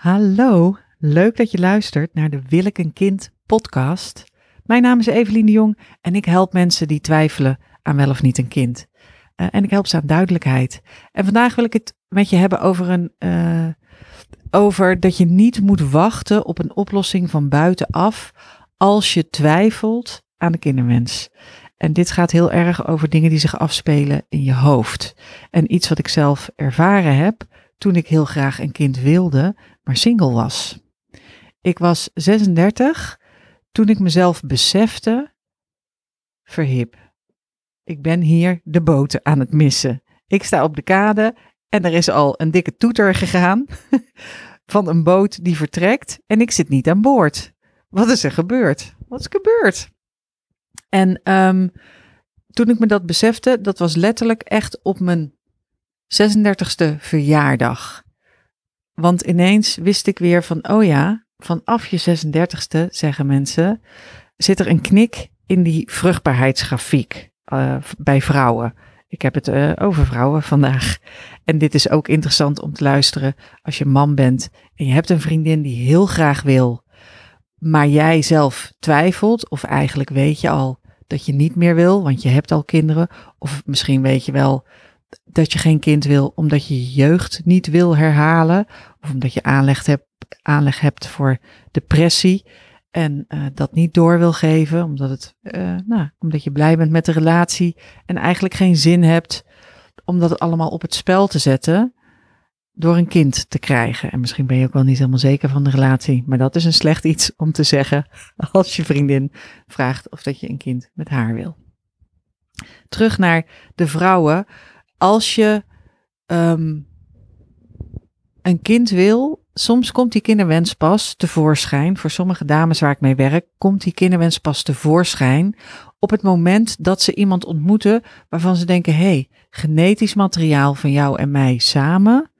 Hallo, leuk dat je luistert naar de Wil ik een kind podcast. Mijn naam is Evelien de Jong en ik help mensen die twijfelen aan wel of niet een kind. Uh, en ik help ze aan duidelijkheid. En vandaag wil ik het met je hebben over, een, uh, over dat je niet moet wachten op een oplossing van buitenaf als je twijfelt aan de kinderwens. En dit gaat heel erg over dingen die zich afspelen in je hoofd. En iets wat ik zelf ervaren heb toen ik heel graag een kind wilde, maar single was. Ik was 36 toen ik mezelf besefte, verhip. Ik ben hier de boten aan het missen. Ik sta op de kade en er is al een dikke toeter gegaan van een boot die vertrekt en ik zit niet aan boord. Wat is er gebeurd? Wat is gebeurd? En um, toen ik me dat besefte, dat was letterlijk echt op mijn 36e verjaardag. Want ineens wist ik weer van, oh ja, vanaf je 36e, zeggen mensen, zit er een knik in die vruchtbaarheidsgrafiek uh, bij vrouwen. Ik heb het uh, over vrouwen vandaag. En dit is ook interessant om te luisteren als je man bent en je hebt een vriendin die heel graag wil, maar jij zelf twijfelt of eigenlijk weet je al dat je niet meer wil, want je hebt al kinderen. Of misschien weet je wel dat je geen kind wil omdat je je jeugd niet wil herhalen. Of omdat je aanleg hebt, aanleg hebt voor depressie. En uh, dat niet door wil geven, omdat, het, uh, nou, omdat je blij bent met de relatie. En eigenlijk geen zin hebt om dat allemaal op het spel te zetten door een kind te krijgen. En misschien ben je ook wel niet helemaal zeker van de relatie. Maar dat is een slecht iets om te zeggen als je vriendin vraagt of dat je een kind met haar wil. Terug naar de vrouwen. Als je um, een kind wil, soms komt die kinderwens pas tevoorschijn. Voor sommige dames waar ik mee werk, komt die kinderwens pas tevoorschijn op het moment dat ze iemand ontmoeten waarvan ze denken: hé, hey, genetisch materiaal van jou en mij samen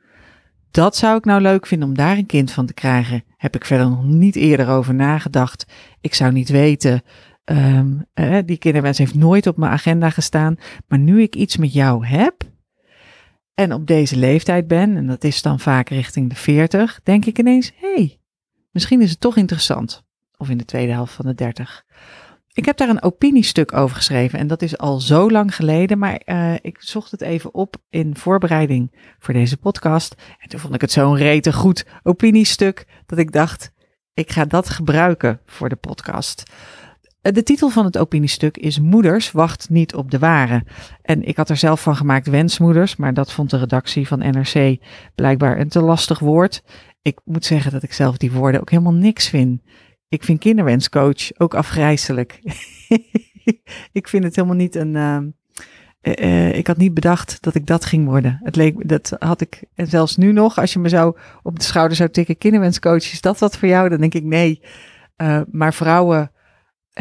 dat zou ik nou leuk vinden om daar een kind van te krijgen. Heb ik verder nog niet eerder over nagedacht. Ik zou niet weten. Um, eh, die kinderwens heeft nooit op mijn agenda gestaan. Maar nu ik iets met jou heb. En op deze leeftijd ben, en dat is dan vaak richting de 40, denk ik ineens: hé, hey, misschien is het toch interessant. Of in de tweede helft van de 30. Ik heb daar een opiniestuk over geschreven en dat is al zo lang geleden, maar uh, ik zocht het even op in voorbereiding voor deze podcast. En toen vond ik het zo'n rete goed opiniestuk dat ik dacht, ik ga dat gebruiken voor de podcast. Eh, de titel van het opiniestuk is Moeders wacht niet op de ware. En ik had er zelf van gemaakt wensmoeders, maar dat vond de redactie van NRC blijkbaar een te lastig woord. Ik moet zeggen dat ik zelf die woorden ook helemaal niks vind. Ik vind kinderwenscoach ook afgrijzelijk. ik vind het helemaal niet een. Uh, uh, ik had niet bedacht dat ik dat ging worden. Het leek, dat had ik, en zelfs nu nog, als je me zo op de schouder zou tikken, kinderwenscoach, is dat wat voor jou? Dan denk ik nee. Maar vrouwen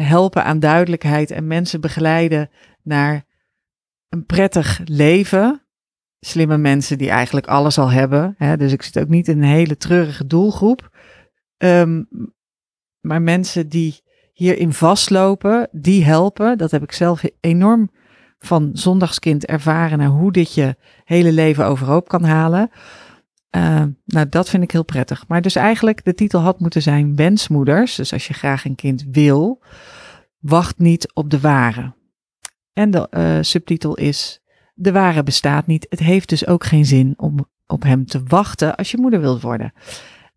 helpen aan duidelijkheid en mensen begeleiden naar een prettig leven. Slimme mensen die eigenlijk alles al hebben. Hè? Dus ik zit ook niet in een hele treurige doelgroep. Um, maar mensen die hierin vastlopen, die helpen. Dat heb ik zelf enorm van zondagskind ervaren naar hoe dit je hele leven overhoop kan halen. Uh, nou, dat vind ik heel prettig. Maar dus eigenlijk, de titel had moeten zijn Wensmoeders. Dus als je graag een kind wil, wacht niet op de ware. En de uh, subtitel is: De ware bestaat niet. Het heeft dus ook geen zin om op hem te wachten als je moeder wilt worden.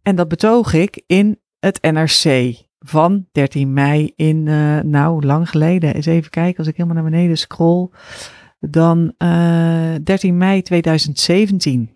En dat betoog ik in het NRC van 13 mei in, uh, nou, lang geleden. Eens even kijken, als ik helemaal naar beneden scroll. Dan uh, eh, 13 mei 2017.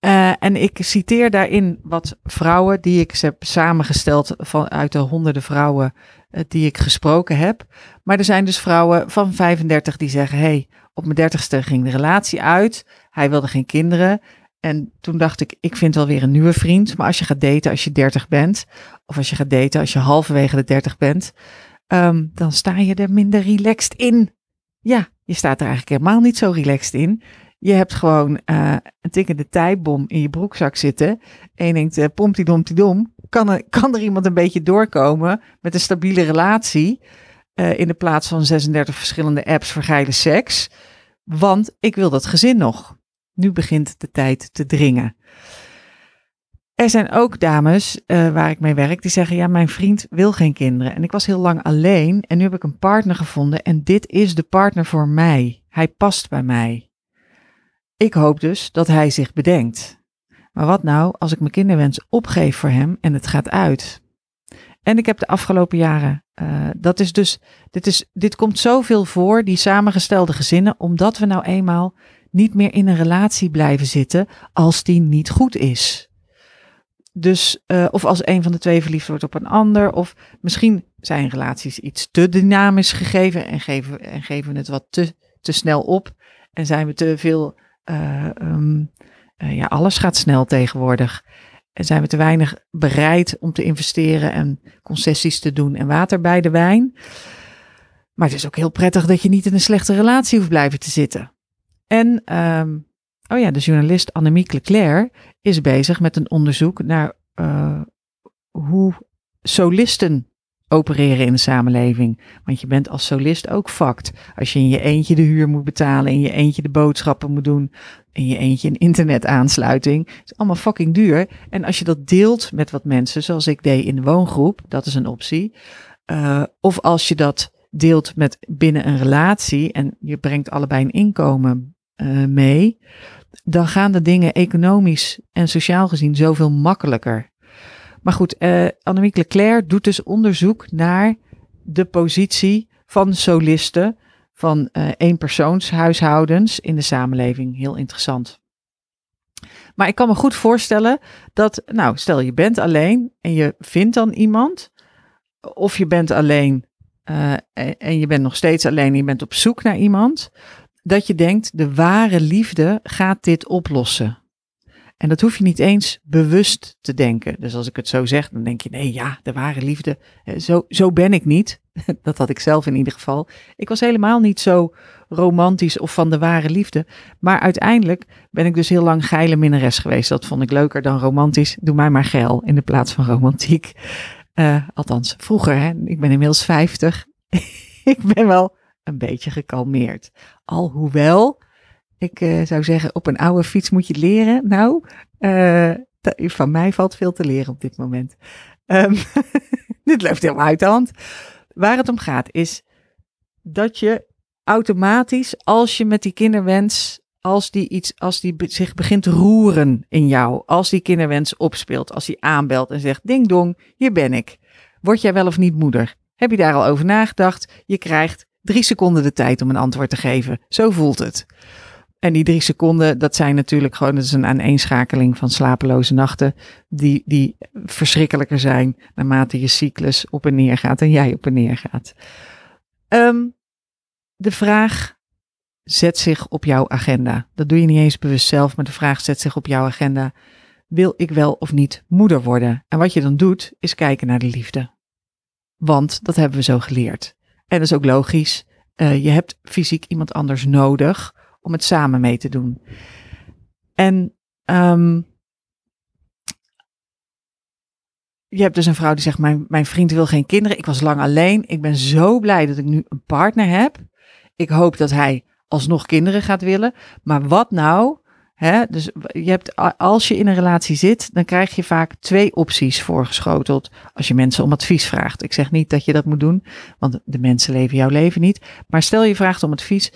Eh, en ik citeer daarin wat vrouwen die ik heb samengesteld vanuit de honderden vrouwen uh, die ik gesproken heb. Maar er zijn dus vrouwen van 35 die zeggen: hey, op mijn dertigste ging de relatie uit. Hij wilde geen kinderen. En toen dacht ik, ik vind wel weer een nieuwe vriend. Maar als je gaat daten als je 30 bent, of als je gaat daten als je halverwege de 30 bent, um, dan sta je er minder relaxed in. Ja, je staat er eigenlijk helemaal niet zo relaxed in. Je hebt gewoon uh, een tikkende tijdbom in je broekzak zitten. En je denkt, uh, pomptidom, kan er, kan er iemand een beetje doorkomen met een stabiele relatie? Uh, in de plaats van 36 verschillende apps voor geile seks. Want ik wil dat gezin nog. Nu begint de tijd te dringen. Er zijn ook dames waar ik mee werk die zeggen: Ja, mijn vriend wil geen kinderen. En ik was heel lang alleen en nu heb ik een partner gevonden. En dit is de partner voor mij. Hij past bij mij. Ik hoop dus dat hij zich bedenkt. Maar wat nou als ik mijn kinderwens opgeef voor hem en het gaat uit? En ik heb de afgelopen jaren, uh, dat is dus, dit, is, dit komt zoveel voor, die samengestelde gezinnen, omdat we nou eenmaal niet meer in een relatie blijven zitten als die niet goed is. Dus, uh, of als een van de twee verliefd wordt op een ander, of misschien zijn relaties iets te dynamisch gegeven en geven, en geven we het wat te, te snel op en zijn we te veel, uh, um, uh, ja, alles gaat snel tegenwoordig. En zijn we te weinig bereid om te investeren en concessies te doen en water bij de wijn. Maar het is ook heel prettig dat je niet in een slechte relatie hoeft blijven te zitten. En, um, oh ja, de journalist Annemiek Leclerc is bezig met een onderzoek naar uh, hoe solisten opereren in de samenleving. Want je bent als solist ook fakt. Als je in je eentje de huur moet betalen, in je eentje de boodschappen moet doen, in je eentje een internetaansluiting. Het is allemaal fucking duur. En als je dat deelt met wat mensen, zoals ik deed in de woongroep, dat is een optie. Uh, of als je dat deelt met binnen een relatie en je brengt allebei een inkomen uh, mee, dan gaan de dingen economisch en sociaal gezien zoveel makkelijker. Maar goed, uh, Annemiek Leclerc doet dus onderzoek naar de positie van solisten, van uh, eenpersoonshuishoudens in de samenleving. Heel interessant. Maar ik kan me goed voorstellen dat, nou, stel je bent alleen en je vindt dan iemand, of je bent alleen uh, en je bent nog steeds alleen en je bent op zoek naar iemand, dat je denkt, de ware liefde gaat dit oplossen. En dat hoef je niet eens bewust te denken. Dus als ik het zo zeg, dan denk je, nee ja, de ware liefde, zo, zo ben ik niet. Dat had ik zelf in ieder geval. Ik was helemaal niet zo romantisch of van de ware liefde. Maar uiteindelijk ben ik dus heel lang geile minnares geweest. Dat vond ik leuker dan romantisch. Doe mij maar geil in de plaats van romantiek. Uh, althans, vroeger, hè? ik ben inmiddels 50. ik ben wel een beetje gekalmeerd. Alhoewel, ik uh, zou zeggen, op een oude fiets moet je leren. Nou, uh, van mij valt veel te leren op dit moment. Um, dit loopt helemaal uit de hand. Waar het om gaat is dat je automatisch, als je met die kinderwens, als die, iets, als die zich begint te roeren in jou, als die kinderwens opspeelt, als die aanbelt en zegt, ding dong, hier ben ik. Word jij wel of niet moeder? Heb je daar al over nagedacht? Je krijgt drie seconden de tijd om een antwoord te geven. Zo voelt het. En die drie seconden, dat zijn natuurlijk gewoon, dat is een aaneenschakeling van slapeloze nachten, die, die verschrikkelijker zijn naarmate je cyclus op en neer gaat en jij op en neer gaat. Um, de vraag zet zich op jouw agenda. Dat doe je niet eens bewust zelf, maar de vraag zet zich op jouw agenda. Wil ik wel of niet moeder worden? En wat je dan doet, is kijken naar de liefde. Want dat hebben we zo geleerd. En dat is ook logisch. Uh, je hebt fysiek iemand anders nodig om het samen mee te doen. En um, je hebt dus een vrouw die zegt: mijn, mijn vriend wil geen kinderen. Ik was lang alleen. Ik ben zo blij dat ik nu een partner heb. Ik hoop dat hij alsnog kinderen gaat willen. Maar wat nou? Dus je hebt, als je in een relatie zit, dan krijg je vaak twee opties voorgeschoteld. Als je mensen om advies vraagt. Ik zeg niet dat je dat moet doen, want de mensen leven jouw leven niet. Maar stel je vraagt om advies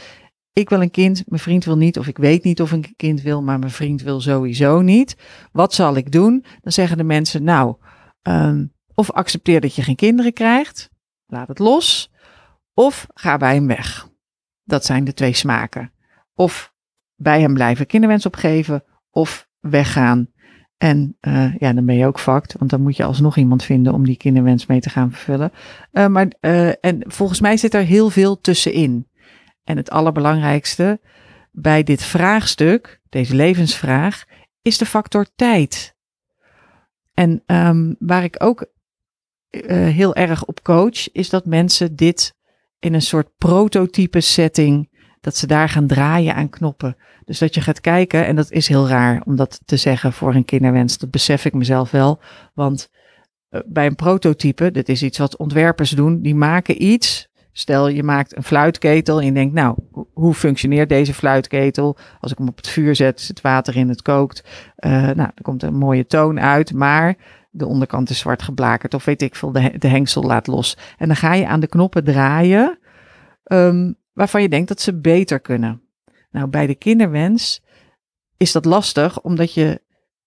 ik wil een kind, mijn vriend wil niet, of ik weet niet of ik een kind wil, maar mijn vriend wil sowieso niet. Wat zal ik doen? Dan zeggen de mensen, nou, um, of accepteer dat je geen kinderen krijgt, laat het los, of ga bij hem weg. Dat zijn de twee smaken. Of bij hem blijven kinderwens opgeven, of weggaan. En uh, ja, dan ben je ook fucked, want dan moet je alsnog iemand vinden om die kinderwens mee te gaan vervullen. Uh, maar, uh, en volgens mij zit er heel veel tussenin. En het allerbelangrijkste bij dit vraagstuk, deze levensvraag, is de factor tijd. En um, waar ik ook uh, heel erg op coach, is dat mensen dit in een soort prototype setting, dat ze daar gaan draaien aan knoppen. Dus dat je gaat kijken, en dat is heel raar om dat te zeggen voor een kinderwens, dat besef ik mezelf wel. Want uh, bij een prototype, dit is iets wat ontwerpers doen, die maken iets Stel je maakt een fluitketel en je denkt, nou, hoe functioneert deze fluitketel? Als ik hem op het vuur zet, zit water in, het kookt. Uh, nou, er komt een mooie toon uit, maar de onderkant is zwart geblakerd of weet ik veel, de, de hengsel laat los. En dan ga je aan de knoppen draaien um, waarvan je denkt dat ze beter kunnen. Nou, bij de kinderwens is dat lastig, omdat je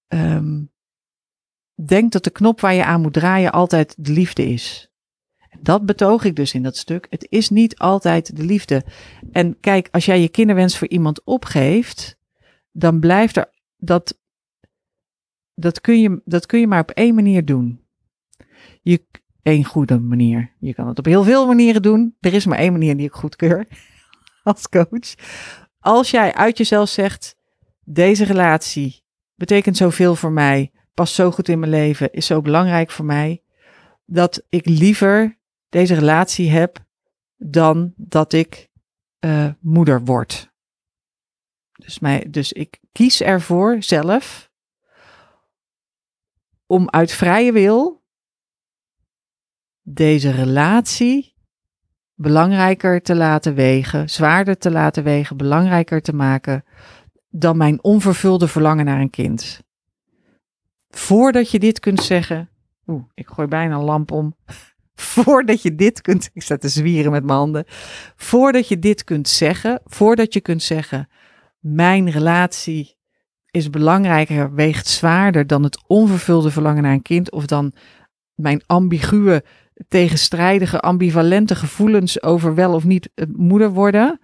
um, denkt dat de knop waar je aan moet draaien altijd de liefde is. Dat betoog ik dus in dat stuk. Het is niet altijd de liefde. En kijk, als jij je kinderwens voor iemand opgeeft, dan blijft er dat. Dat kun je, dat kun je maar op één manier doen. Je, één goede manier. Je kan het op heel veel manieren doen. Er is maar één manier die ik goedkeur als coach. Als jij uit jezelf zegt: deze relatie betekent zoveel voor mij, past zo goed in mijn leven, is zo belangrijk voor mij, dat ik liever deze relatie heb dan dat ik uh, moeder word. Dus, mij, dus ik kies ervoor zelf om uit vrije wil deze relatie belangrijker te laten wegen, zwaarder te laten wegen, belangrijker te maken dan mijn onvervulde verlangen naar een kind. Voordat je dit kunt zeggen, oeh, ik gooi bijna een lamp om. Voordat je dit kunt, ik sta te zwieren met mijn handen. Voordat je dit kunt zeggen, voordat je kunt zeggen, mijn relatie is belangrijker, weegt zwaarder dan het onvervulde verlangen naar een kind of dan mijn ambiguë, tegenstrijdige, ambivalente gevoelens over wel of niet moeder worden.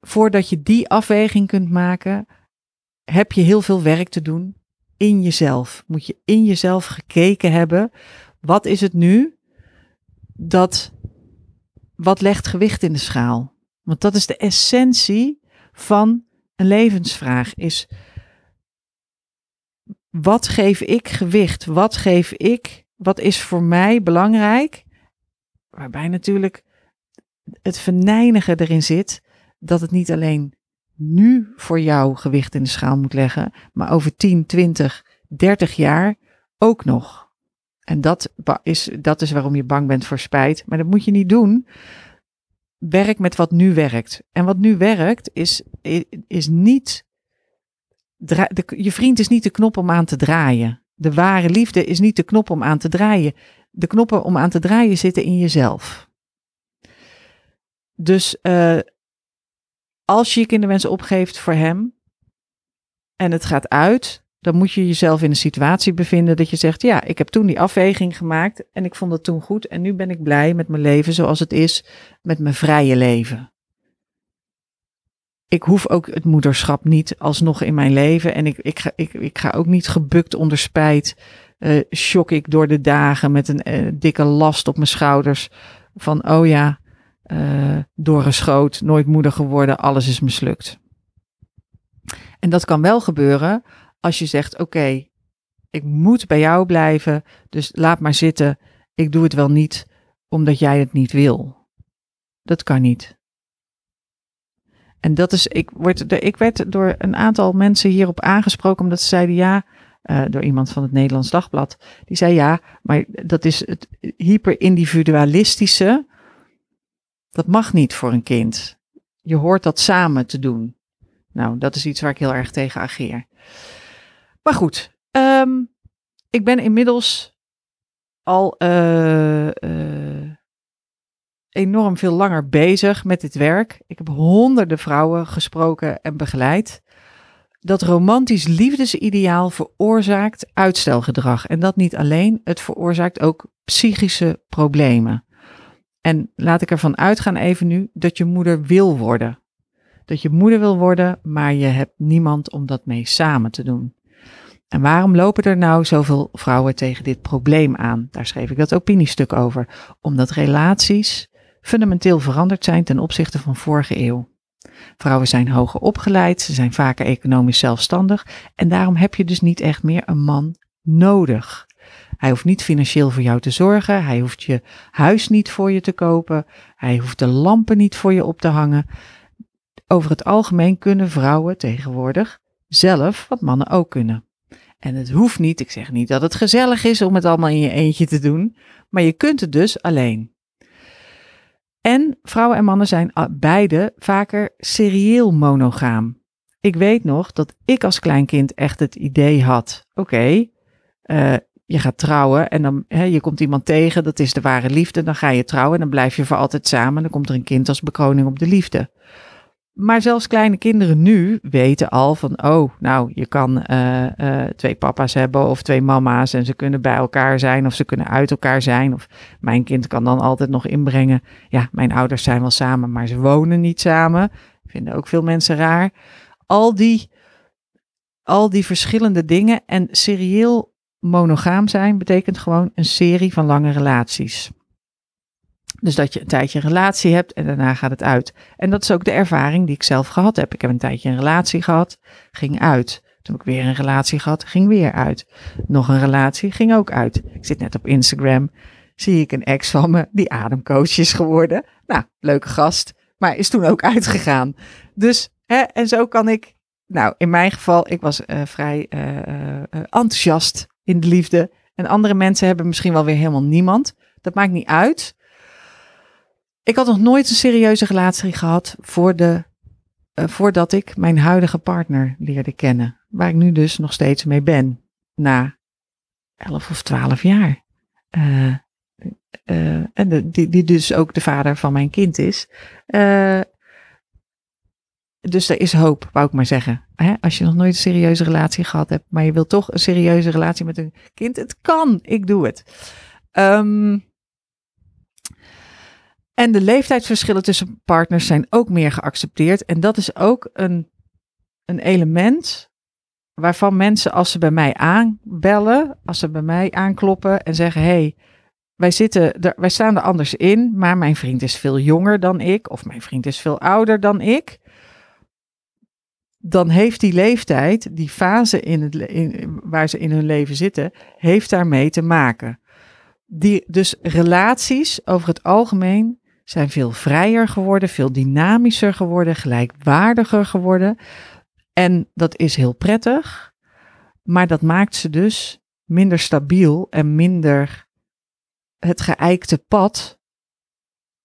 Voordat je die afweging kunt maken, heb je heel veel werk te doen in jezelf. Moet je in jezelf gekeken hebben. Wat is het nu dat wat legt gewicht in de schaal? Want dat is de essentie van een levensvraag. Is wat geef ik gewicht? Wat geef ik? Wat is voor mij belangrijk? Waarbij natuurlijk het venijnige erin zit dat het niet alleen nu voor jou gewicht in de schaal moet leggen, maar over 10, 20, 30 jaar ook nog. En dat is, dat is waarom je bang bent voor spijt. Maar dat moet je niet doen. Werk met wat nu werkt. En wat nu werkt is, is niet. De, je vriend is niet de knop om aan te draaien. De ware liefde is niet de knop om aan te draaien. De knoppen om aan te draaien zitten in jezelf. Dus uh, als je je kinderwens opgeeft voor hem en het gaat uit, dan moet je jezelf in een situatie bevinden dat je zegt: Ja, ik heb toen die afweging gemaakt en ik vond het toen goed en nu ben ik blij met mijn leven zoals het is, met mijn vrije leven. Ik hoef ook het moederschap niet alsnog in mijn leven en ik, ik, ga, ik, ik ga ook niet gebukt onder spijt. Uh, shock ik door de dagen met een uh, dikke last op mijn schouders. Van oh ja, uh, doorgeschoot, nooit moeder geworden, alles is mislukt. En dat kan wel gebeuren als je zegt: Oké, ik moet bij jou blijven, dus laat maar zitten. Ik doe het wel niet omdat jij het niet wil. Dat kan niet. En dat is, ik, ik werd door een aantal mensen hierop aangesproken omdat ze zeiden ja, uh, door iemand van het Nederlands Dagblad. Die zei ja, maar dat is het hyperindividualistische. Dat mag niet voor een kind. Je hoort dat samen te doen. Nou, dat is iets waar ik heel erg tegen ageer. Maar goed, um, ik ben inmiddels al uh, uh, enorm veel langer bezig met dit werk. Ik heb honderden vrouwen gesproken en begeleid. Dat romantisch liefdesideaal veroorzaakt uitstelgedrag. En dat niet alleen, het veroorzaakt ook psychische problemen. En laat ik ervan uitgaan even nu dat je moeder wil worden. Dat je moeder wil worden, maar je hebt niemand om dat mee samen te doen. En waarom lopen er nou zoveel vrouwen tegen dit probleem aan? Daar schreef ik dat opiniestuk over. Omdat relaties fundamenteel veranderd zijn ten opzichte van vorige eeuw. Vrouwen zijn hoger opgeleid, ze zijn vaker economisch zelfstandig en daarom heb je dus niet echt meer een man nodig. Hij hoeft niet financieel voor jou te zorgen, hij hoeft je huis niet voor je te kopen, hij hoeft de lampen niet voor je op te hangen. Over het algemeen kunnen vrouwen tegenwoordig zelf wat mannen ook kunnen. En het hoeft niet, ik zeg niet dat het gezellig is om het allemaal in je eentje te doen, maar je kunt het dus alleen. En vrouwen en mannen zijn beide vaker serieel monogaam. Ik weet nog dat ik als kleinkind echt het idee had: oké, eh, je gaat trouwen en dan je komt iemand tegen, dat is de ware liefde, dan ga je trouwen en dan blijf je voor altijd samen. Dan komt er een kind als bekroning op de liefde. Maar zelfs kleine kinderen nu weten al van, oh, nou, je kan uh, twee papa's hebben of twee mama's en ze kunnen bij elkaar zijn of ze kunnen uit elkaar zijn. Of mijn kind kan dan altijd nog inbrengen, ja, mijn ouders zijn wel samen, maar ze wonen niet samen. Vinden ook veel mensen raar. Al die, al die verschillende dingen en serieel monogaam zijn betekent gewoon een serie van lange relaties. Dus dat je een tijdje een relatie hebt en daarna gaat het uit. En dat is ook de ervaring die ik zelf gehad heb. Ik heb een tijdje een relatie gehad, ging uit. Toen heb ik weer een relatie gehad, ging weer uit. Nog een relatie, ging ook uit. Ik zit net op Instagram, zie ik een ex van me die ademcoach is geworden. Nou, leuke gast, maar is toen ook uitgegaan. Dus, hè, en zo kan ik, nou, in mijn geval, ik was uh, vrij uh, uh, enthousiast in de liefde. En andere mensen hebben misschien wel weer helemaal niemand. Dat maakt niet uit. Ik had nog nooit een serieuze relatie gehad voor de, uh, voordat ik mijn huidige partner leerde kennen. Waar ik nu dus nog steeds mee ben. Na 11 of 12 jaar. Uh, uh, en die, die dus ook de vader van mijn kind is. dus er is hoop, wou ik maar zeggen. Hè? Als je nog nooit een serieuze relatie gehad hebt, maar je wilt toch een serieuze relatie met een kind. Het kan, ik doe het. Um, en de leeftijdsverschillen tussen partners zijn ook meer geaccepteerd. En dat is ook een, een element waarvan mensen als ze bij mij aanbellen, als ze bij mij aankloppen en zeggen: hey, wij, zitten wij staan er anders in, maar mijn vriend is veel jonger dan ik, of mijn vriend is veel ouder dan ik. Dan heeft die leeftijd, die fase in het, waar ze in hun leven zitten, heeft daarmee te maken. Die, dus relaties over het algemeen zijn veel vrijer geworden, veel dynamischer geworden, gelijkwaardiger geworden. En dat is heel prettig, maar dat maakt ze dus minder stabiel en minder het geëikte pad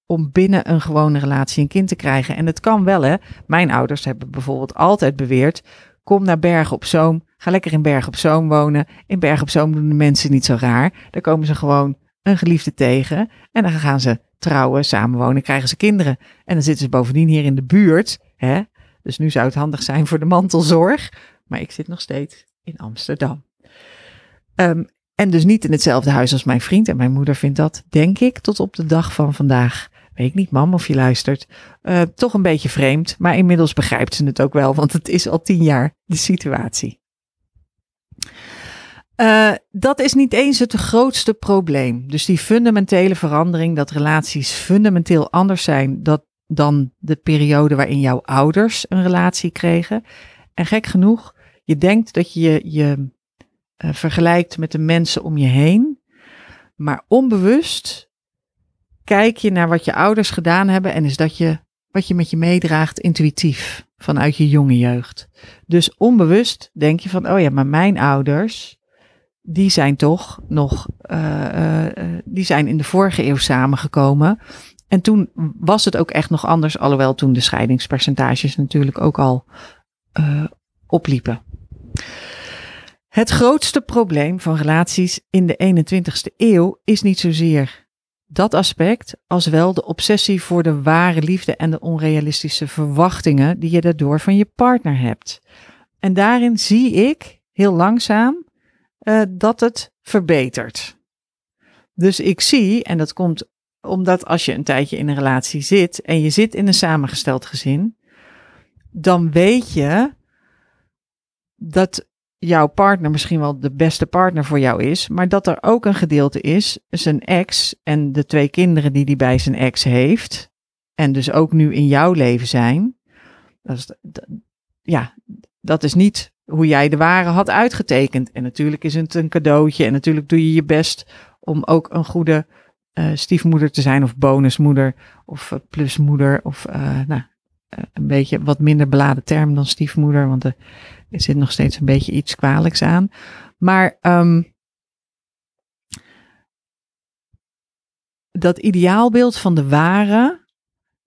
om binnen een gewone relatie een kind te krijgen. En het kan wel, hè. Mijn ouders hebben bijvoorbeeld altijd beweerd: kom naar Bergen op Zoom, ga lekker in Bergen op Zoom wonen. In Bergen op Zoom doen de mensen niet zo raar. Daar komen ze gewoon een geliefde tegen en dan gaan ze trouwen, samenwonen, krijgen ze kinderen. En dan zitten ze bovendien hier in de buurt. Hè? Dus nu zou het handig zijn voor de mantelzorg. Maar ik zit nog steeds in Amsterdam. Um, en dus niet in hetzelfde huis als mijn vriend. En mijn moeder vindt dat, denk ik, tot op de dag van vandaag. Weet ik niet, mam, of je luistert. Uh, toch een beetje vreemd. Maar inmiddels begrijpt ze het ook wel, want het is al tien jaar de situatie. Uh, dat is niet eens het grootste probleem. Dus die fundamentele verandering, dat relaties fundamenteel anders zijn dan de periode waarin jouw ouders een relatie kregen. En gek genoeg, je denkt dat je je uh, vergelijkt met de mensen om je heen, maar onbewust kijk je naar wat je ouders gedaan hebben en is dat je wat je met je meedraagt intuïtief vanuit je jonge jeugd. Dus onbewust denk je van, oh ja, maar mijn ouders die zijn toch nog, uh, uh, die zijn in de vorige eeuw samengekomen. En toen was het ook echt nog anders, alhoewel toen de scheidingspercentages natuurlijk ook al opliepen. Het grootste probleem van relaties in de 21ste eeuw is niet zozeer dat aspect, als wel de obsessie voor de ware liefde en de onrealistische verwachtingen die je daardoor van je partner hebt. En daarin zie ik heel langzaam uh, dat het verbetert. Dus ik zie, en dat komt omdat als je een tijdje in een relatie zit en je zit in een samengesteld gezin, dan weet je dat jouw partner misschien wel de beste partner voor jou is, maar dat er ook een gedeelte is, zijn ex en de twee kinderen die hij bij zijn ex heeft, en dus ook nu in jouw leven zijn. Dat is, ja, dat is niet hoe jij de ware had uitgetekend. En natuurlijk is het een cadeautje en natuurlijk doe je je best om ook een goede uh, stiefmoeder te zijn of bonusmoeder of uh, plusmoeder of uh, nou, een beetje wat minder beladen term dan stiefmoeder, want er zit nog steeds een beetje iets kwalijks aan. Maar um, dat ideaalbeeld van de ware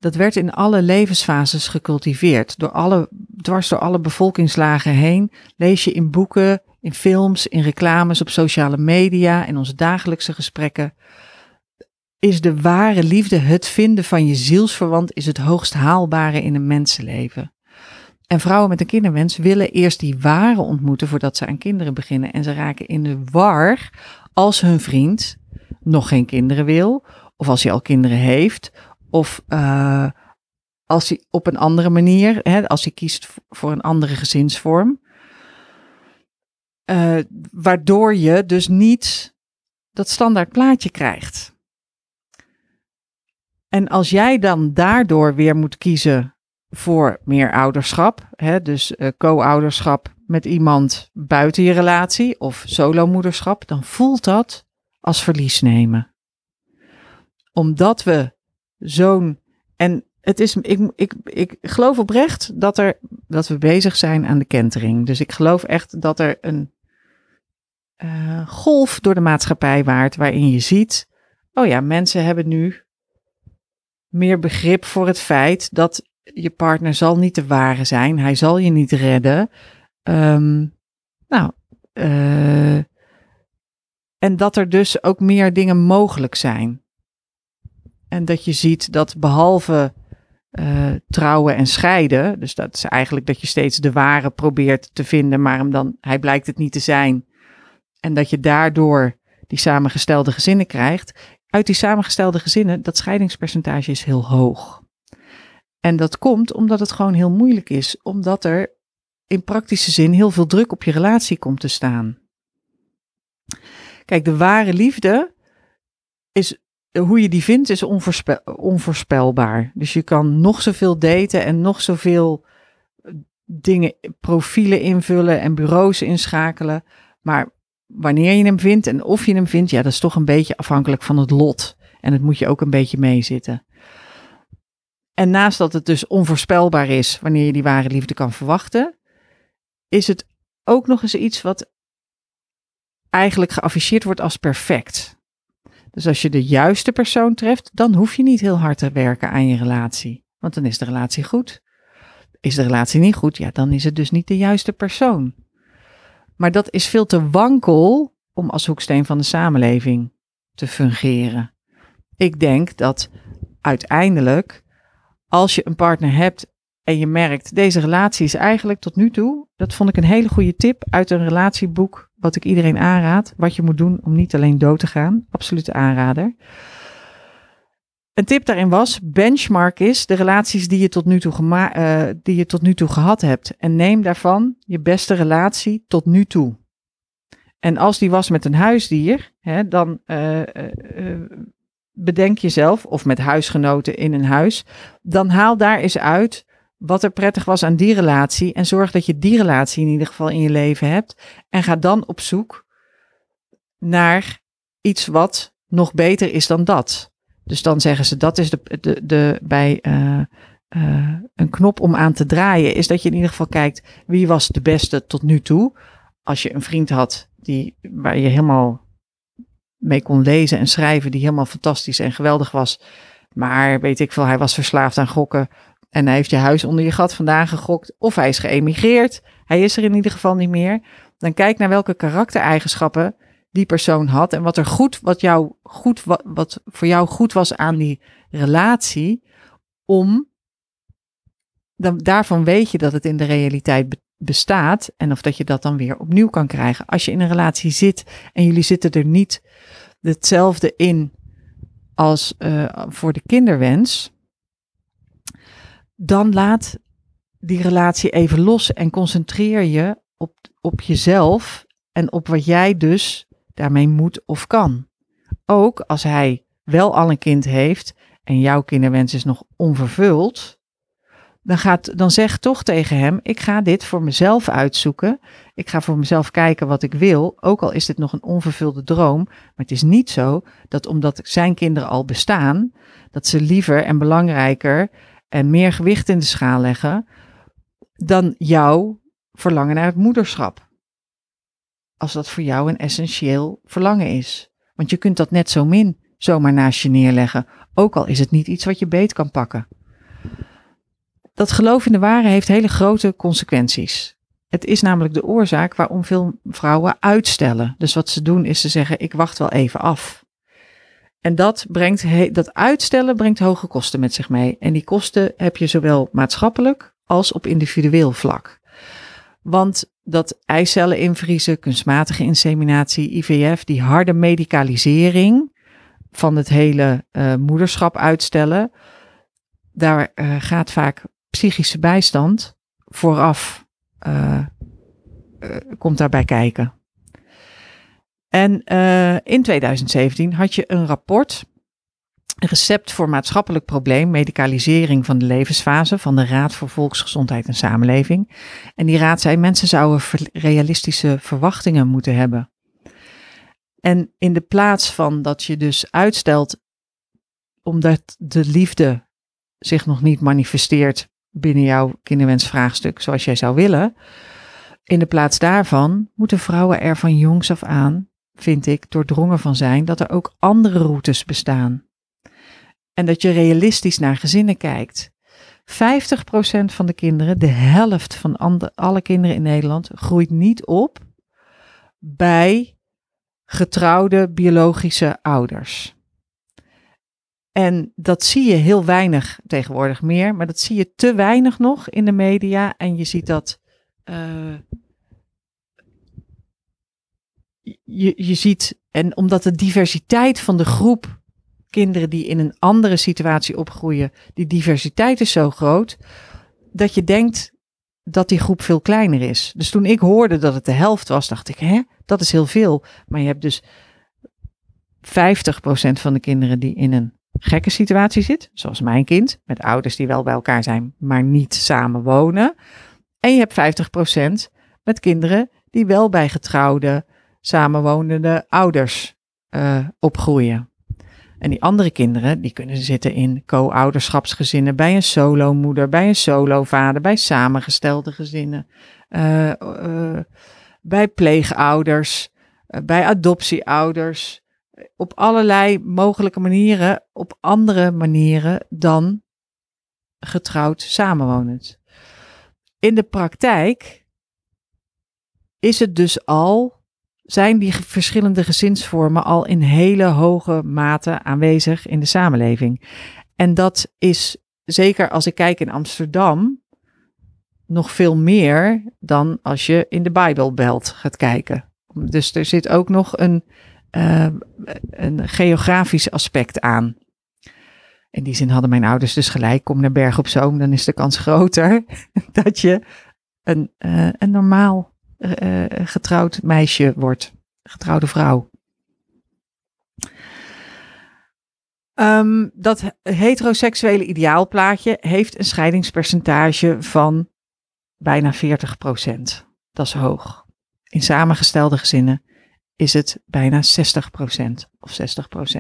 dat werd in alle levensfases gecultiveerd. Door alle, dwars door alle bevolkingslagen heen lees je in boeken, in films, in reclames, op sociale media, in onze dagelijkse gesprekken. Is de ware liefde het vinden van je zielsverwant is het hoogst haalbare in een mensenleven. En vrouwen met een kinderwens willen eerst die ware ontmoeten voordat ze aan kinderen beginnen. En ze raken in de war als hun vriend nog geen kinderen wil, of als hij al kinderen heeft, of uh, als hij op een andere manier, hè, als hij kiest voor een andere gezinsvorm. Uh, waardoor je dus niet dat standaard plaatje krijgt. En als jij dan daardoor weer moet kiezen voor meer ouderschap, hè, dus uh, co-ouderschap met iemand buiten je relatie of solomoederschap, dan voelt dat als verlies nemen. Omdat we zo'n. En het is, ik, ik, ik geloof oprecht dat, er, dat we bezig zijn aan de kentering. Dus ik geloof echt dat er een uh, golf door de maatschappij waart waarin je ziet, oh ja, mensen hebben nu meer begrip voor het feit dat je partner zal niet de ware zijn. Hij zal je niet redden. Um, nou, uh, en dat er dus ook meer dingen mogelijk zijn. En dat je ziet dat behalve uh, trouwen en scheiden, dus dat is eigenlijk dat je steeds de ware probeert te vinden, maar hem dan, hij blijkt het niet te zijn. En dat je daardoor die samengestelde gezinnen krijgt. Uit die samengestelde gezinnen, dat scheidingspercentage is heel hoog. En dat komt omdat het gewoon heel moeilijk is, omdat er in praktische zin heel veel druk op je relatie komt te staan. Kijk, de ware liefde is hoe je die vindt, is onvoorspelbaar. Dus je kan nog zoveel daten en nog zoveel eh, dingen, profielen invullen en bureaus inschakelen. Maar wanneer je hem vindt en of je hem vindt, ja, dat is toch een beetje afhankelijk van het lot. En het moet je ook een beetje meezitten. En naast dat het dus onvoorspelbaar is wanneer je die ware liefde kan verwachten, is het ook nog eens iets wat eigenlijk geafficheerd wordt als perfect. Dus als je de juiste persoon treft, dan hoef je niet heel hard te werken aan je relatie. Want dan is de relatie goed. Is de relatie niet goed, ja, dan is het dus niet de juiste persoon. Maar dat is veel te wankel om als hoeksteen van de samenleving te fungeren. Ik denk dat uiteindelijk, als je een partner hebt en je merkt, deze relatie is eigenlijk tot nu toe, dat vond ik een hele goede tip uit een relatieboek, wat ik iedereen aanraad, wat je moet doen om niet alleen dood te gaan. Absolute aanrader. Een tip daarin was, benchmark is de relaties die je tot nu toe, gema uh, die je tot nu toe gehad hebt. En neem daarvan je beste relatie tot nu toe. En als die was met een huisdier, hè, dan uh, uh, bedenk jezelf, of met huisgenoten in een huis, dan haal daar eens uit wat er prettig was aan die relatie en zorg dat je die relatie in ieder geval in je leven hebt. En ga dan op zoek naar iets wat nog beter is dan dat. Dus dan zeggen ze dat is de, de, de bij uh, uh, een knop om aan te draaien, is dat je in ieder geval kijkt wie was de beste tot nu toe. Als je een vriend had die, waar je helemaal mee kon lezen en schrijven, die helemaal fantastisch en geweldig was. Maar weet ik veel, hij was verslaafd aan gokken. En hij heeft je huis onder je gat vandaan gegokt. Of hij is geëmigreerd. Hij is er in ieder geval niet meer. Dan kijk naar welke karaktereigenschappen die persoon had. En wat er goed, wat jou goed, wat, wat voor jou goed was aan die relatie. Om dan, daarvan weet je dat het in de realiteit bestaat. En of dat je dat dan weer opnieuw kan krijgen. Als je in een relatie zit en jullie zitten er niet hetzelfde in als uh, voor de kinderwens dan laat die relatie even los en concentreer je op, op jezelf en op wat jij dus daarmee moet of kan. Ook als hij wel al een kind heeft en jouw kinderwens is nog onvervuld, dan, gaat, dan zeg toch tegen hem: Ik ga dit voor mezelf uitzoeken. Ik ga voor mezelf kijken wat ik wil. Ook al is dit nog een onvervulde droom. Maar het is niet zo dat omdat zijn kinderen al bestaan, dat ze liever en belangrijker en meer gewicht in de schaal leggen dan jouw verlangen naar het moederschap. Als dat voor jou een essentieel verlangen is. Want je kunt dat net zo min zomaar naast je neerleggen, ook al is het niet iets wat je beet kan pakken. dat geloof in de ware heeft hele grote consequenties. Het is namelijk de oorzaak waarom veel vrouwen uitstellen. Dus wat ze doen is ze zeggen: ik wacht wel even af. En dat, brengt, dat uitstellen brengt hoge kosten met zich mee. En die kosten heb je zowel maatschappelijk als op individueel vlak. Want dat eicellen invriezen, kunstmatige inseminatie, IVF, die harde medicalisering van het hele uh, moederschap uitstellen, daar uh, gaat vaak psychische bijstand vooraf, uh, komt daarbij kijken. En in 2017 had je een rapport Recept voor maatschappelijk probleem, medicalisering van de levensfase van de Raad voor Volksgezondheid en Samenleving. En die raad zei, mensen zouden realistische verwachtingen moeten hebben. En in de plaats van dat je dus uitstelt, omdat de liefde zich nog niet manifesteert binnen jouw kinderwensvraagstuk zoals jij zou willen, in de plaats daarvan moeten vrouwen er van jongs af aan, vind ik, doordrongen van zijn dat er ook andere routes bestaan. En dat je realistisch naar gezinnen kijkt. 50% van de kinderen, de helft van alle kinderen in Nederland, groeit niet op bij getrouwde biologische ouders. En dat zie je heel weinig tegenwoordig meer, maar dat zie je te weinig nog in de media. En je ziet dat. Uh, je, je ziet, en omdat de diversiteit van de groep kinderen die in een andere situatie opgroeien, die diversiteit is zo groot, dat je denkt dat die groep veel kleiner is. Dus toen ik hoorde dat het de helft was, dacht ik, hè, dat is heel veel. Maar je hebt dus 50% van de kinderen die in een gekke situatie zit, zoals mijn kind, met ouders die wel bij elkaar zijn, maar niet samen wonen. En je hebt 50% met kinderen die wel bij getrouwde, samenwonende ouders uh, opgroeien. En die andere kinderen, die kunnen zitten in co-ouderschapsgezinnen, bij een solomoeder, bij een solovader, bij samengestelde gezinnen, uh, uh, bij pleegouders, bij adoptieouders, op allerlei mogelijke manieren, op andere manieren dan getrouwd samenwonend. In de praktijk is het dus al zijn die verschillende gezinsvormen al in hele hoge mate aanwezig in de samenleving. En dat is zeker als ik kijk in Amsterdam nog veel meer dan als je in de Bijbelbelt gaat kijken. Dus er zit ook nog een, uh, een geografisch aspect aan. In die zin hadden mijn ouders dus gelijk, kom naar Berg op Zoom, dan is de kans groter dat je een, uh, een normaal uh, getrouwd meisje wordt, getrouwde vrouw. Um, dat heteroseksuele ideaalplaatje heeft een scheidingspercentage van bijna 40%. Dat is hoog. In samengestelde gezinnen is het bijna 60% of 60%.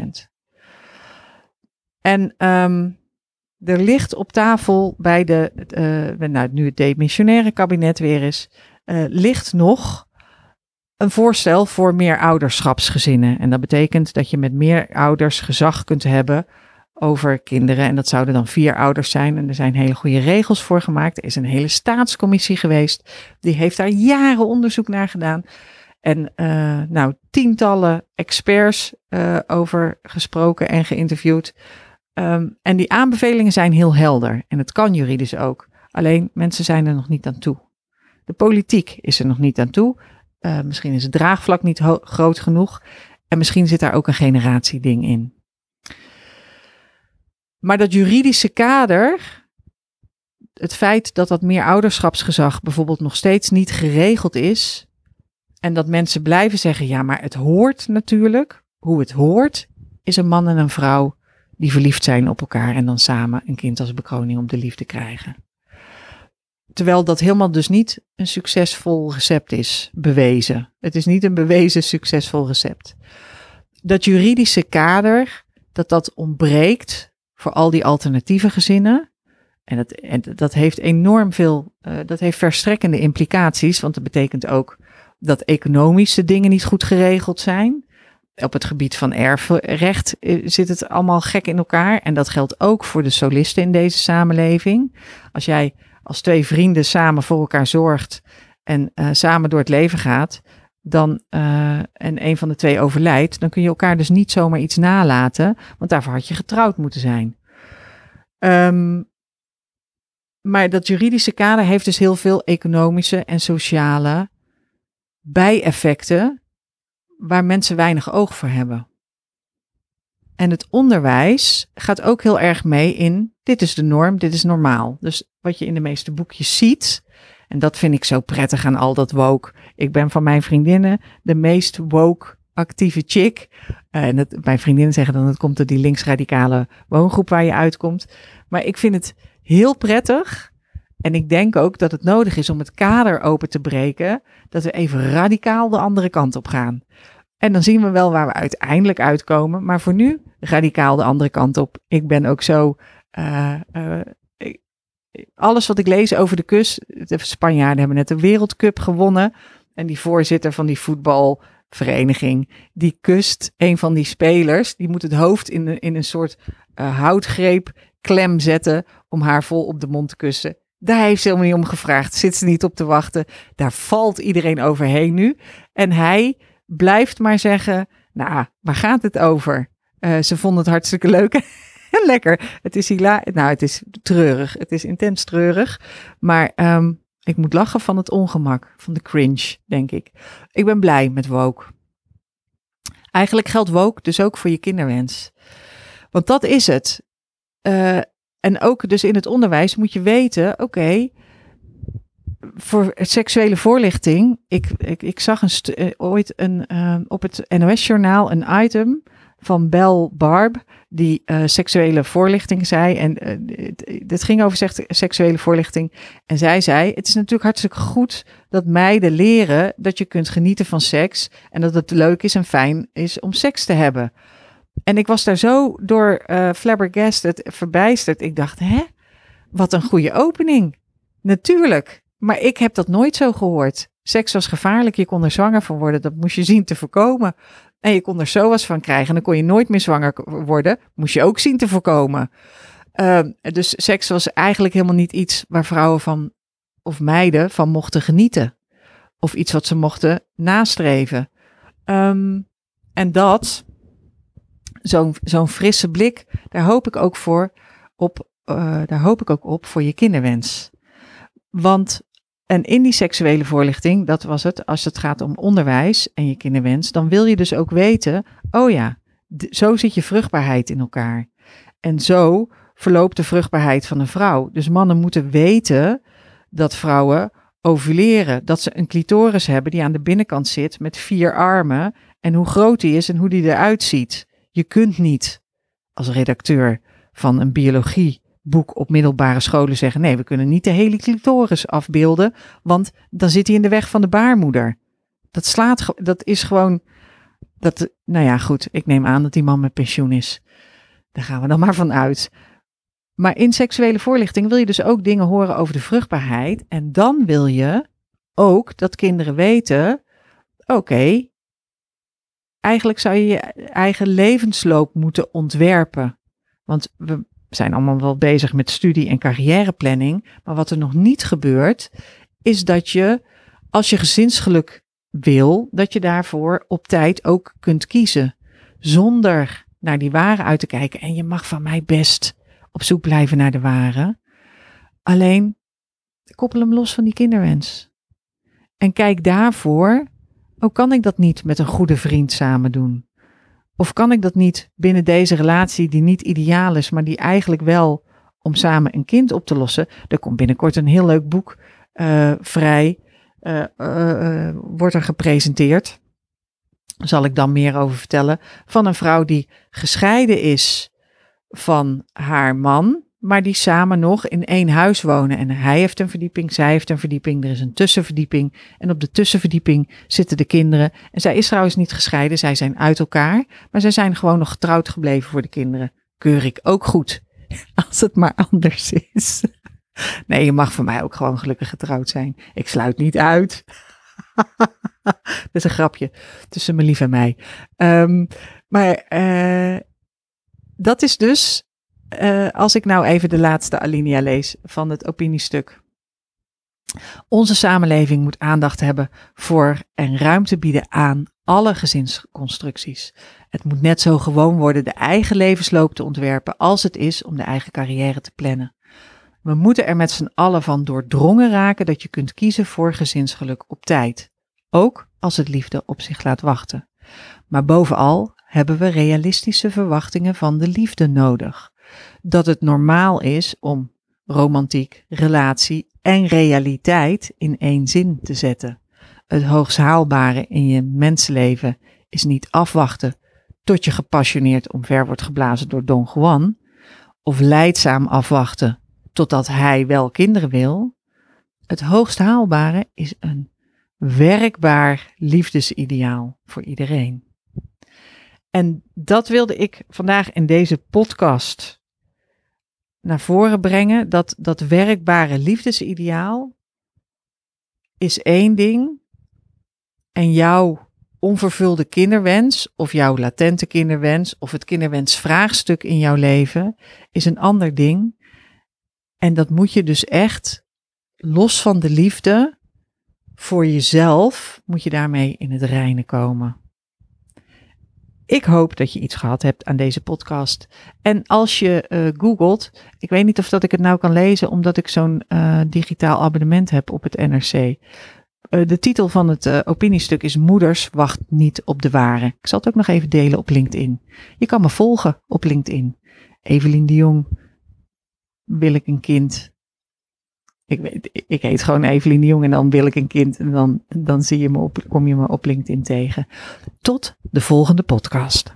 En um, er ligt op tafel bij de, uh, nou, nu het demissionaire kabinet weer is, uh, ligt nog een voorstel voor meer ouderschapsgezinnen. En dat betekent dat je met meer ouders gezag kunt hebben over kinderen. En dat zouden dan vier ouders zijn. En er zijn hele goede regels voor gemaakt. Er is een hele staatscommissie geweest. Die heeft daar jaren onderzoek naar gedaan. En uh, nou, tientallen experts uh, over gesproken en geïnterviewd. Um, en die aanbevelingen zijn heel helder. En het kan juridisch ook. Alleen mensen zijn er nog niet aan toe. De politiek is er nog niet aan toe. Uh, misschien is het draagvlak niet groot genoeg. En misschien zit daar ook een generatieding in. Maar dat juridische kader, het feit dat dat meer ouderschapsgezag bijvoorbeeld nog steeds niet geregeld is. En dat mensen blijven zeggen, ja, maar het hoort natuurlijk. Hoe het hoort, is een man en een vrouw die verliefd zijn op elkaar en dan samen een kind als bekroning op de liefde krijgen. Terwijl dat helemaal dus niet een succesvol recept is, bewezen. Het is niet een bewezen succesvol recept. Dat juridische kader, dat dat ontbreekt voor al die alternatieve gezinnen. En dat, en dat heeft enorm veel, uh, dat heeft verstrekkende implicaties, want dat betekent ook dat economische dingen niet goed geregeld zijn. Op het gebied van erfrecht eh, zit het allemaal gek in elkaar. En dat geldt ook voor de solisten in deze samenleving. Als jij als twee vrienden samen voor elkaar zorgt en uh, samen door het leven gaat, dan, uh, en een van de twee overlijdt, dan kun je elkaar dus niet zomaar iets nalaten, want daarvoor had je getrouwd moeten zijn. Um, maar dat juridische kader heeft dus heel veel economische en sociale bijeffecten waar mensen weinig oog voor hebben. En het onderwijs gaat ook heel erg mee in dit is de norm, dit is normaal. Dus wat je in de meeste boekjes ziet, en dat vind ik zo prettig aan al dat woke. Ik ben van mijn vriendinnen de meest woke actieve chick. En het, mijn vriendinnen zeggen dan, het komt door die linksradicale woongroep waar je uitkomt. Maar ik vind het heel prettig. En ik denk ook dat het nodig is om het kader open te breken. Dat we even radicaal de andere kant op gaan. En dan zien we wel waar we uiteindelijk uitkomen. Maar voor nu radicaal de andere kant op. Ik ben ook zo. Uh, uh, alles wat ik lees over de kust. De Spanjaarden hebben net de Wereldcup gewonnen. En die voorzitter van die voetbalvereniging. Die kust een van die spelers. Die moet het hoofd in, een, in een soort uh, houtgreep klem zetten. Om haar vol op de mond te kussen. Daar heeft ze helemaal niet om gevraagd. Zit ze niet op te wachten. Daar valt iedereen overheen nu. En hij blijft maar zeggen: Nou, waar gaat het over? Uh, ze vonden het hartstikke leuk en lekker. Het is hila Nou, het is treurig. Het is intens treurig. Maar um, ik moet lachen van het ongemak, van de cringe, denk ik. Ik ben blij met woke. Eigenlijk geldt woke dus ook voor je kinderwens. Want dat is het. Uh, en ook dus in het onderwijs moet je weten, oké, voor seksuele voorlichting. Ik, ik, ik zag een uh, ooit een, uh, op het NOS-journaal een item van Bel Barb, die uh, seksuele voorlichting zei. En dit ging over seksuele voorlichting. En zij zei: Het is natuurlijk hartstikke goed dat meiden leren dat je kunt genieten van seks. En dat het leuk is en fijn is om seks te hebben. En ik was daar zo door uh, flabbergasted, verbijsterd. Ik dacht, hè? Wat een goede opening. Natuurlijk. Maar ik heb dat nooit zo gehoord. Seks was gevaarlijk, je kon er zwanger van worden. Dat moest je zien te voorkomen. En je kon er zowas van krijgen en dan kon je nooit meer zwanger worden. Moest je ook zien te voorkomen. Uh, dus seks was eigenlijk helemaal niet iets waar vrouwen van, of meiden van mochten genieten. Of iets wat ze mochten nastreven. Um, en dat, zo'n zo'n frisse blik, daar hoop ik ook voor op, uh, daar hoop ik ook op voor je kinderwens. Want, en in die seksuele voorlichting, dat was het, als het gaat om onderwijs en je kinderwens, dan wil je dus ook weten, oh ja, zo zit je vruchtbaarheid in elkaar. En zo verloopt de vruchtbaarheid van een vrouw. Dus mannen moeten weten dat vrouwen ovuleren, dat ze een clitoris hebben die aan de binnenkant zit met vier armen en hoe groot die is en hoe die eruit ziet. Je kunt niet als redacteur van een biologieboek op middelbare scholen zeggen: nee, we kunnen niet de hele clitoris afbeelden, want dan zit hij in de weg van de baarmoeder. Dat slaat, dat is gewoon, dat, nou ja, goed, ik neem aan dat die man met pensioen is. Daar gaan we dan maar van uit. Maar in seksuele voorlichting wil je dus ook dingen horen over de vruchtbaarheid. En dan wil je ook dat kinderen weten: oké, eigenlijk zou je je eigen levensloop moeten ontwerpen. Want we zijn allemaal wel bezig met studie- en carrièreplanning. Maar wat er nog niet gebeurt, is dat je, als je gezinsgeluk wil, dat je daarvoor op tijd ook kunt kiezen. Zonder naar die ware uit te kijken. En je mag van mij best op zoek blijven naar de ware. Alleen koppel hem los van die kinderwens. En kijk daarvoor Oh, kan ik dat niet met een goede vriend samen doen? Of kan ik dat niet binnen deze relatie die niet ideaal is, maar die eigenlijk wel om samen een kind op te lossen? Er komt binnenkort een heel leuk boek uh, vrij, uh, uh, wordt er gepresenteerd. Zal ik dan meer over vertellen. Van een vrouw die gescheiden is van haar man maar die samen nog in één huis wonen. En hij heeft een verdieping, zij heeft een verdieping, er is een tussenverdieping. En op de tussenverdieping zitten de kinderen. En zij is trouwens niet gescheiden, zij zijn uit elkaar, maar zij zijn gewoon nog getrouwd gebleven voor de kinderen. Keur ik ook goed, als het maar anders is. Nee, je mag voor mij ook gewoon gelukkig getrouwd zijn. Ik sluit niet uit. dat is een grapje tussen mijn lief en mij. Ehm, maar eh, dat is dus, eh, als ik nou even de laatste alinea lees van het opiniestuk. Onze samenleving moet aandacht hebben voor en ruimte bieden aan alle gezinsconstructies. Het moet net zo gewoon worden de eigen levensloop te ontwerpen als het is om de eigen carrière te plannen. We moeten er met z'n allen van doordrongen raken dat je kunt kiezen voor gezinsgeluk op tijd, ook als het liefde op zich laat wachten. Maar bovenal hebben we realistische verwachtingen van de liefde nodig. Dat het normaal is om romantiek, relatie en realiteit in één zin te zetten. Het hoogst haalbare in je mensenleven is niet afwachten tot je gepassioneerd omver wordt geblazen door Don Juan, of leidzaam afwachten totdat hij wel kinderen wil. Het hoogst haalbare is een werkbaar liefdesideaal voor iedereen. En dat wilde ik vandaag in deze podcast naar voren brengen. Dat dat werkbare liefdesideaal is één ding. En jouw onvervulde kinderwens, of jouw latente kinderwens, of het kinderwensvraagstuk in jouw leven, is een ander ding. En dat moet je dus echt, los van de liefde, voor jezelf, moet je daarmee in het reinen komen. Ik hoop dat je iets gehad hebt aan deze podcast. En als je uh, googelt, ik weet niet of dat ik het nou kan lezen, omdat ik zo'n uh, digitaal abonnement heb op het NRC. Eh, de titel van het opiniestuk is Moeders wacht niet op de ware. Ik zal het ook nog even delen op LinkedIn. Je kan me volgen op LinkedIn. Evelien de Jong wil ik een kind. Ik, weet, ik heet gewoon Evelien de Jong en dan wil ik een kind. En dan, dan zie je me op, kom je me op LinkedIn tegen. Tot de volgende podcast.